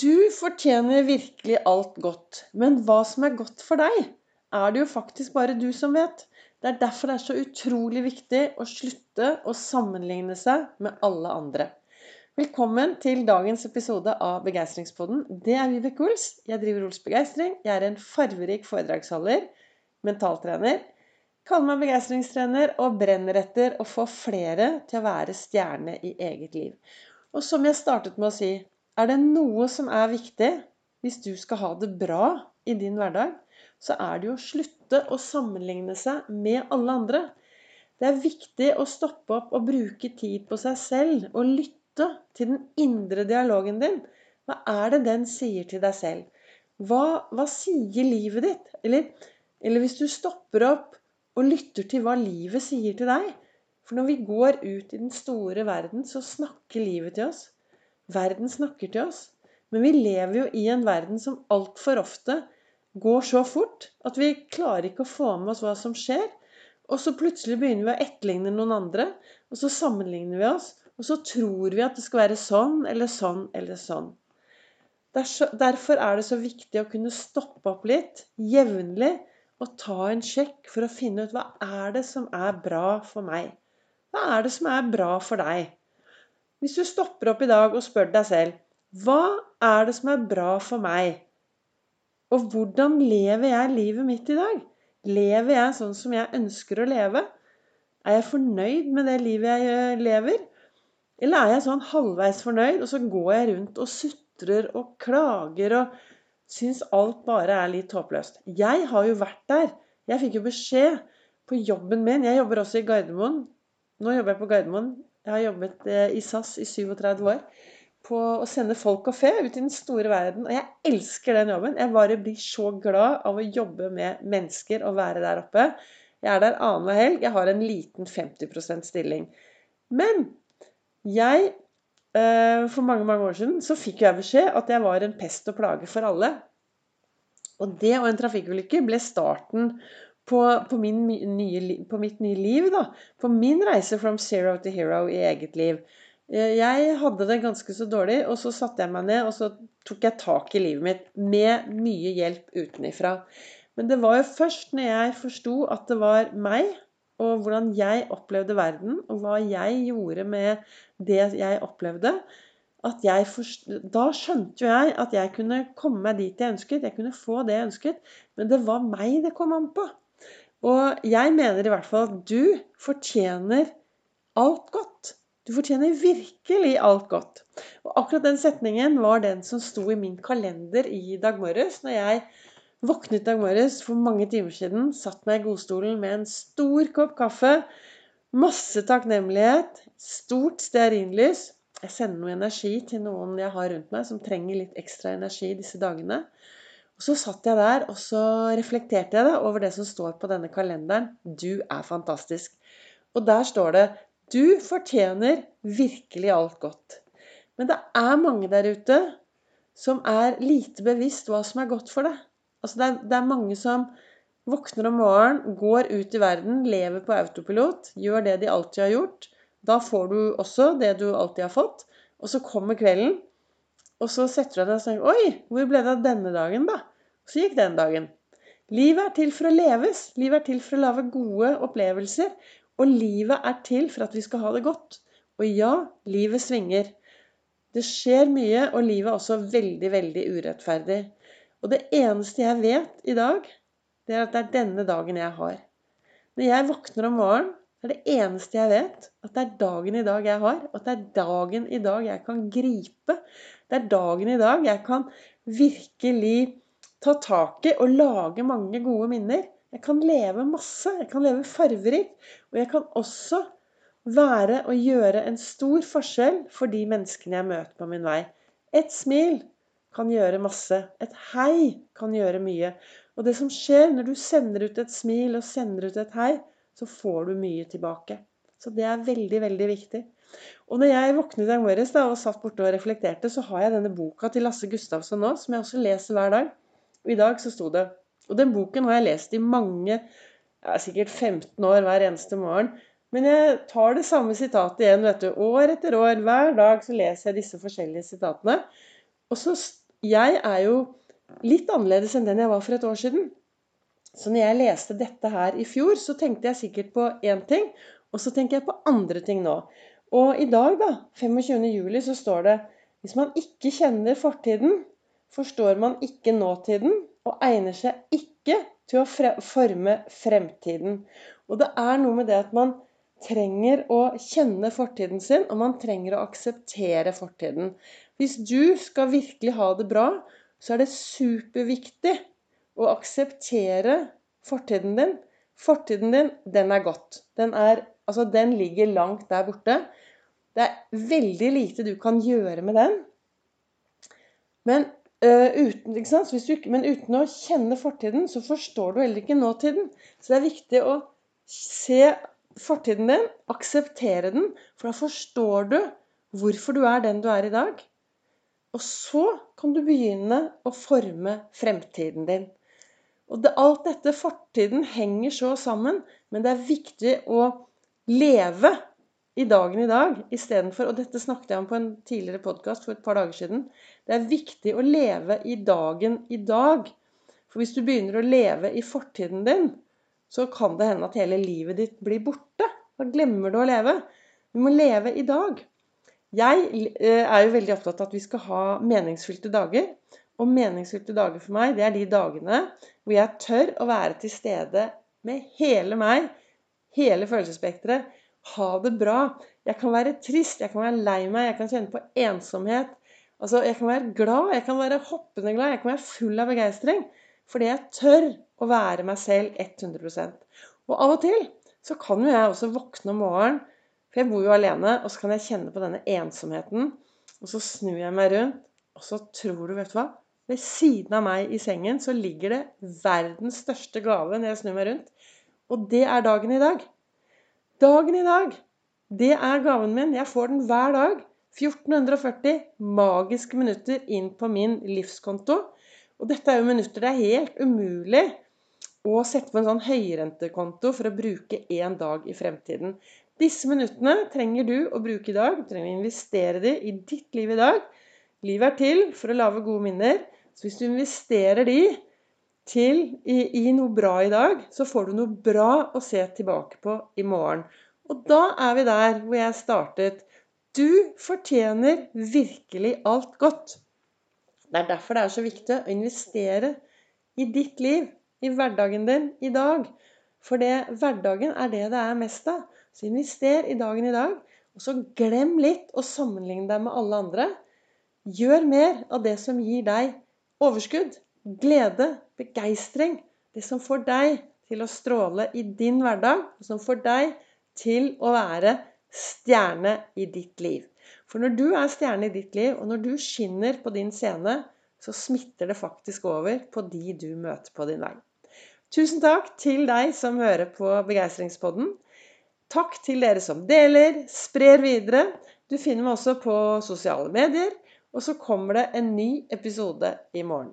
Du fortjener virkelig alt godt, men hva som er godt for deg, er det jo faktisk bare du som vet. Det er derfor det er så utrolig viktig å slutte å sammenligne seg med alle andre. Velkommen til dagens episode av Begeistringspodden. Det er Vibeke Ols. Jeg driver Ols Begeistring. Jeg er en farverik foredragsholder, mentaltrener. Kaller meg begeistringstrener og brenner etter å få flere til å være stjerne i eget liv. Og som jeg startet med å si, er det noe som er viktig hvis du skal ha det bra i din hverdag, så er det jo å slutte å sammenligne seg med alle andre. Det er viktig å stoppe opp og bruke tid på seg selv og lytte til den indre dialogen din. Hva er det den sier til deg selv? Hva, hva sier livet ditt? Eller, eller hvis du stopper opp og lytter til hva livet sier til deg. For når vi går ut i den store verden, så snakker livet til oss. Verden snakker til oss. Men vi lever jo i en verden som altfor ofte går så fort at vi klarer ikke å få med oss hva som skjer. Og så plutselig begynner vi å etterligne noen andre, og så sammenligner vi oss. Og så tror vi at det skal være sånn eller sånn eller sånn. Derfor er det så viktig å kunne stoppe opp litt jevnlig og ta en sjekk for å finne ut hva er det som er bra for meg. Hva er det som er bra for deg? Hvis du stopper opp i dag og spør deg selv hva er det som er bra for meg? Og hvordan lever jeg livet mitt i dag? Lever jeg sånn som jeg ønsker å leve? Er jeg fornøyd med det livet jeg eh, lever? Eller er jeg sånn halvveis fornøyd, og så går jeg rundt og sutrer og klager og syns alt bare er litt håpløst? Jeg har jo vært der. Jeg fikk jo beskjed på jobben min Jeg jobber også i Gardermoen. Nå jobber jeg på Gardermoen jeg har jobbet eh, i SAS i 37 år på å sende folk og fe ut i den store verden. Og jeg elsker den jobben. Jeg bare blir så glad av å jobbe med mennesker og være der oppe. Jeg er der annenhver helg. Jeg har en liten 50% stilling. Men jeg eh, For mange, mange år siden så fikk jeg beskjed at jeg var en pest og plage for alle. Og det og en trafikkulykke ble starten på, på, nye, på, mitt nye liv, da. På min reise from zero to hero i eget liv. Eh, jeg hadde det ganske så dårlig, og så satte jeg meg ned og så tok jeg tak i livet mitt med mye hjelp utenifra. Men det var jo først når jeg forsto at det var meg, og hvordan jeg opplevde verden, og hva jeg gjorde med det jeg opplevde, jeg forst... da skjønte jo jeg at jeg kunne komme meg dit jeg ønsket. Jeg kunne få det jeg ønsket. Men det var meg det kom an på. Og jeg mener i hvert fall at du fortjener alt godt. Du fortjener virkelig alt godt. Og akkurat den setningen var den som sto i min kalender i dag morges når jeg våknet dag morges for mange timer siden, satt meg i godstolen med en stor kopp kaffe, masse takknemlighet, stort stearinlys. Jeg sender noe energi til noen jeg har rundt meg som trenger litt ekstra energi disse dagene. Og så satt jeg der, og så reflekterte jeg da over det som står på denne kalenderen. Du er fantastisk. Og der står det Du fortjener virkelig alt godt. Men det er mange der ute som er lite bevisst hva som er godt for deg. Altså det, er, det er mange som våkner om morgenen, går ut i verden, lever på autopilot, gjør det de alltid har gjort. Da får du også det du alltid har fått. Og så kommer kvelden, og så setter du deg og tenker Oi, hvor ble det av denne dagen, da? Så gikk den dagen. Livet er til for å leves. Livet er til for å lage gode opplevelser. Og livet er til for at vi skal ha det godt. Og ja, livet svinger. Det skjer mye, og livet er også veldig, veldig urettferdig. Og det eneste jeg vet i dag, det er at det er denne dagen jeg har. Når jeg våkner om morgenen, er det eneste jeg vet, at det er dagen i dag jeg har. At det er dagen i dag jeg kan gripe. Det er dagen i dag jeg kan virkelig ta tak i og lage mange gode minner. Jeg kan leve masse. Jeg kan leve farverikt. Og jeg kan også være og gjøre en stor forskjell for de menneskene jeg møter på min vei. Et smil kan gjøre masse. Et hei kan gjøre mye. Og det som skjer når du sender ut et smil og sender ut et hei, så får du mye tilbake. Så det er veldig, veldig viktig. Og når jeg våknet i dag morges og satt borte og reflekterte, så har jeg denne boka til Lasse Gustavsson nå, som jeg også leser hver dag. I dag så sto det Og den boken har jeg lest i mange ja, Sikkert 15 år hver eneste morgen. Men jeg tar det samme sitatet igjen. vet du, År etter år, hver dag så leser jeg disse forskjellige sitatene. Og så, jeg er jo litt annerledes enn den jeg var for et år siden. Så når jeg leste dette her i fjor, så tenkte jeg sikkert på én ting, og så tenker jeg på andre ting nå. Og i dag, da, 25. juli, så står det hvis man ikke kjenner fortiden, forstår man ikke nåtiden og egner seg ikke til å forme fremtiden. Og det er noe med det at man trenger å kjenne fortiden sin, og man trenger å akseptere fortiden. Hvis du skal virkelig ha det bra, så er det superviktig å akseptere fortiden din. Fortiden din, den er godt. Den, er, altså, den ligger langt der borte. Det er veldig lite du kan gjøre med den. Men, uh, uten, du, men uten å kjenne fortiden, så forstår du heller ikke nåtiden. Så det er viktig å se fortiden din, akseptere den, for da forstår du hvorfor du er den du er i dag. Og så kan du begynne å forme fremtiden din. Og det, alt dette, fortiden, henger så sammen, men det er viktig å leve i dagen i dag istedenfor Og dette snakket jeg om på en tidligere podkast for et par dager siden. Det er viktig å leve i dagen i dag. For hvis du begynner å leve i fortiden din, så kan det hende at hele livet ditt blir borte. Da glemmer du å leve. Du må leve i dag. Jeg eh, er jo veldig opptatt av at vi skal ha meningsfylte dager. Og meningsfylte dager for meg, det er de dagene hvor jeg tør å være til stede med hele meg, hele følelsesspekteret. Ha det bra. Jeg kan være trist, jeg kan være lei meg, jeg kan kjenne på ensomhet. Altså, Jeg kan være glad, jeg kan være hoppende glad, jeg kan være full av begeistring. Fordi jeg tør å være meg selv 100% Og av og til så kan jo jeg også våkne om morgenen, for jeg bor jo alene, og så kan jeg kjenne på denne ensomheten. Og så snur jeg meg rundt, og så tror du, vet du hva Ved siden av meg i sengen så ligger det verdens største gave når jeg snur meg rundt. Og det er dagen i dag. Dagen i dag, det er gaven min. Jeg får den hver dag. 1440 magiske minutter inn på min livskonto. Og dette er jo minutter det er helt umulig å sette på en sånn høyrentekonto for å bruke én dag i fremtiden. Disse minuttene trenger du å bruke i dag. Du trenger å investere de i ditt liv i dag. Livet er til for å lage gode minner. Så hvis du investerer de til i, i noe bra i dag, så får du noe bra å se tilbake på i morgen. Og da er vi der hvor jeg startet. Du fortjener virkelig alt godt. Det er derfor det er så viktig å investere i ditt liv, i hverdagen din i dag. For det, hverdagen er det det er mest av. Så invester i dagen i dag. Og så glem litt å sammenligne deg med alle andre. Gjør mer av det som gir deg overskudd, glede, begeistring. Det som får deg til å stråle i din hverdag, og som får deg til å være stjerne i ditt liv. For når du er stjerne i ditt liv, og når du skinner på din scene, så smitter det faktisk over på de du møter på din vei. Tusen takk til deg som hører på Begeistringspodden. Takk til dere som deler, sprer videre. Du finner meg også på sosiale medier. Og så kommer det en ny episode i morgen.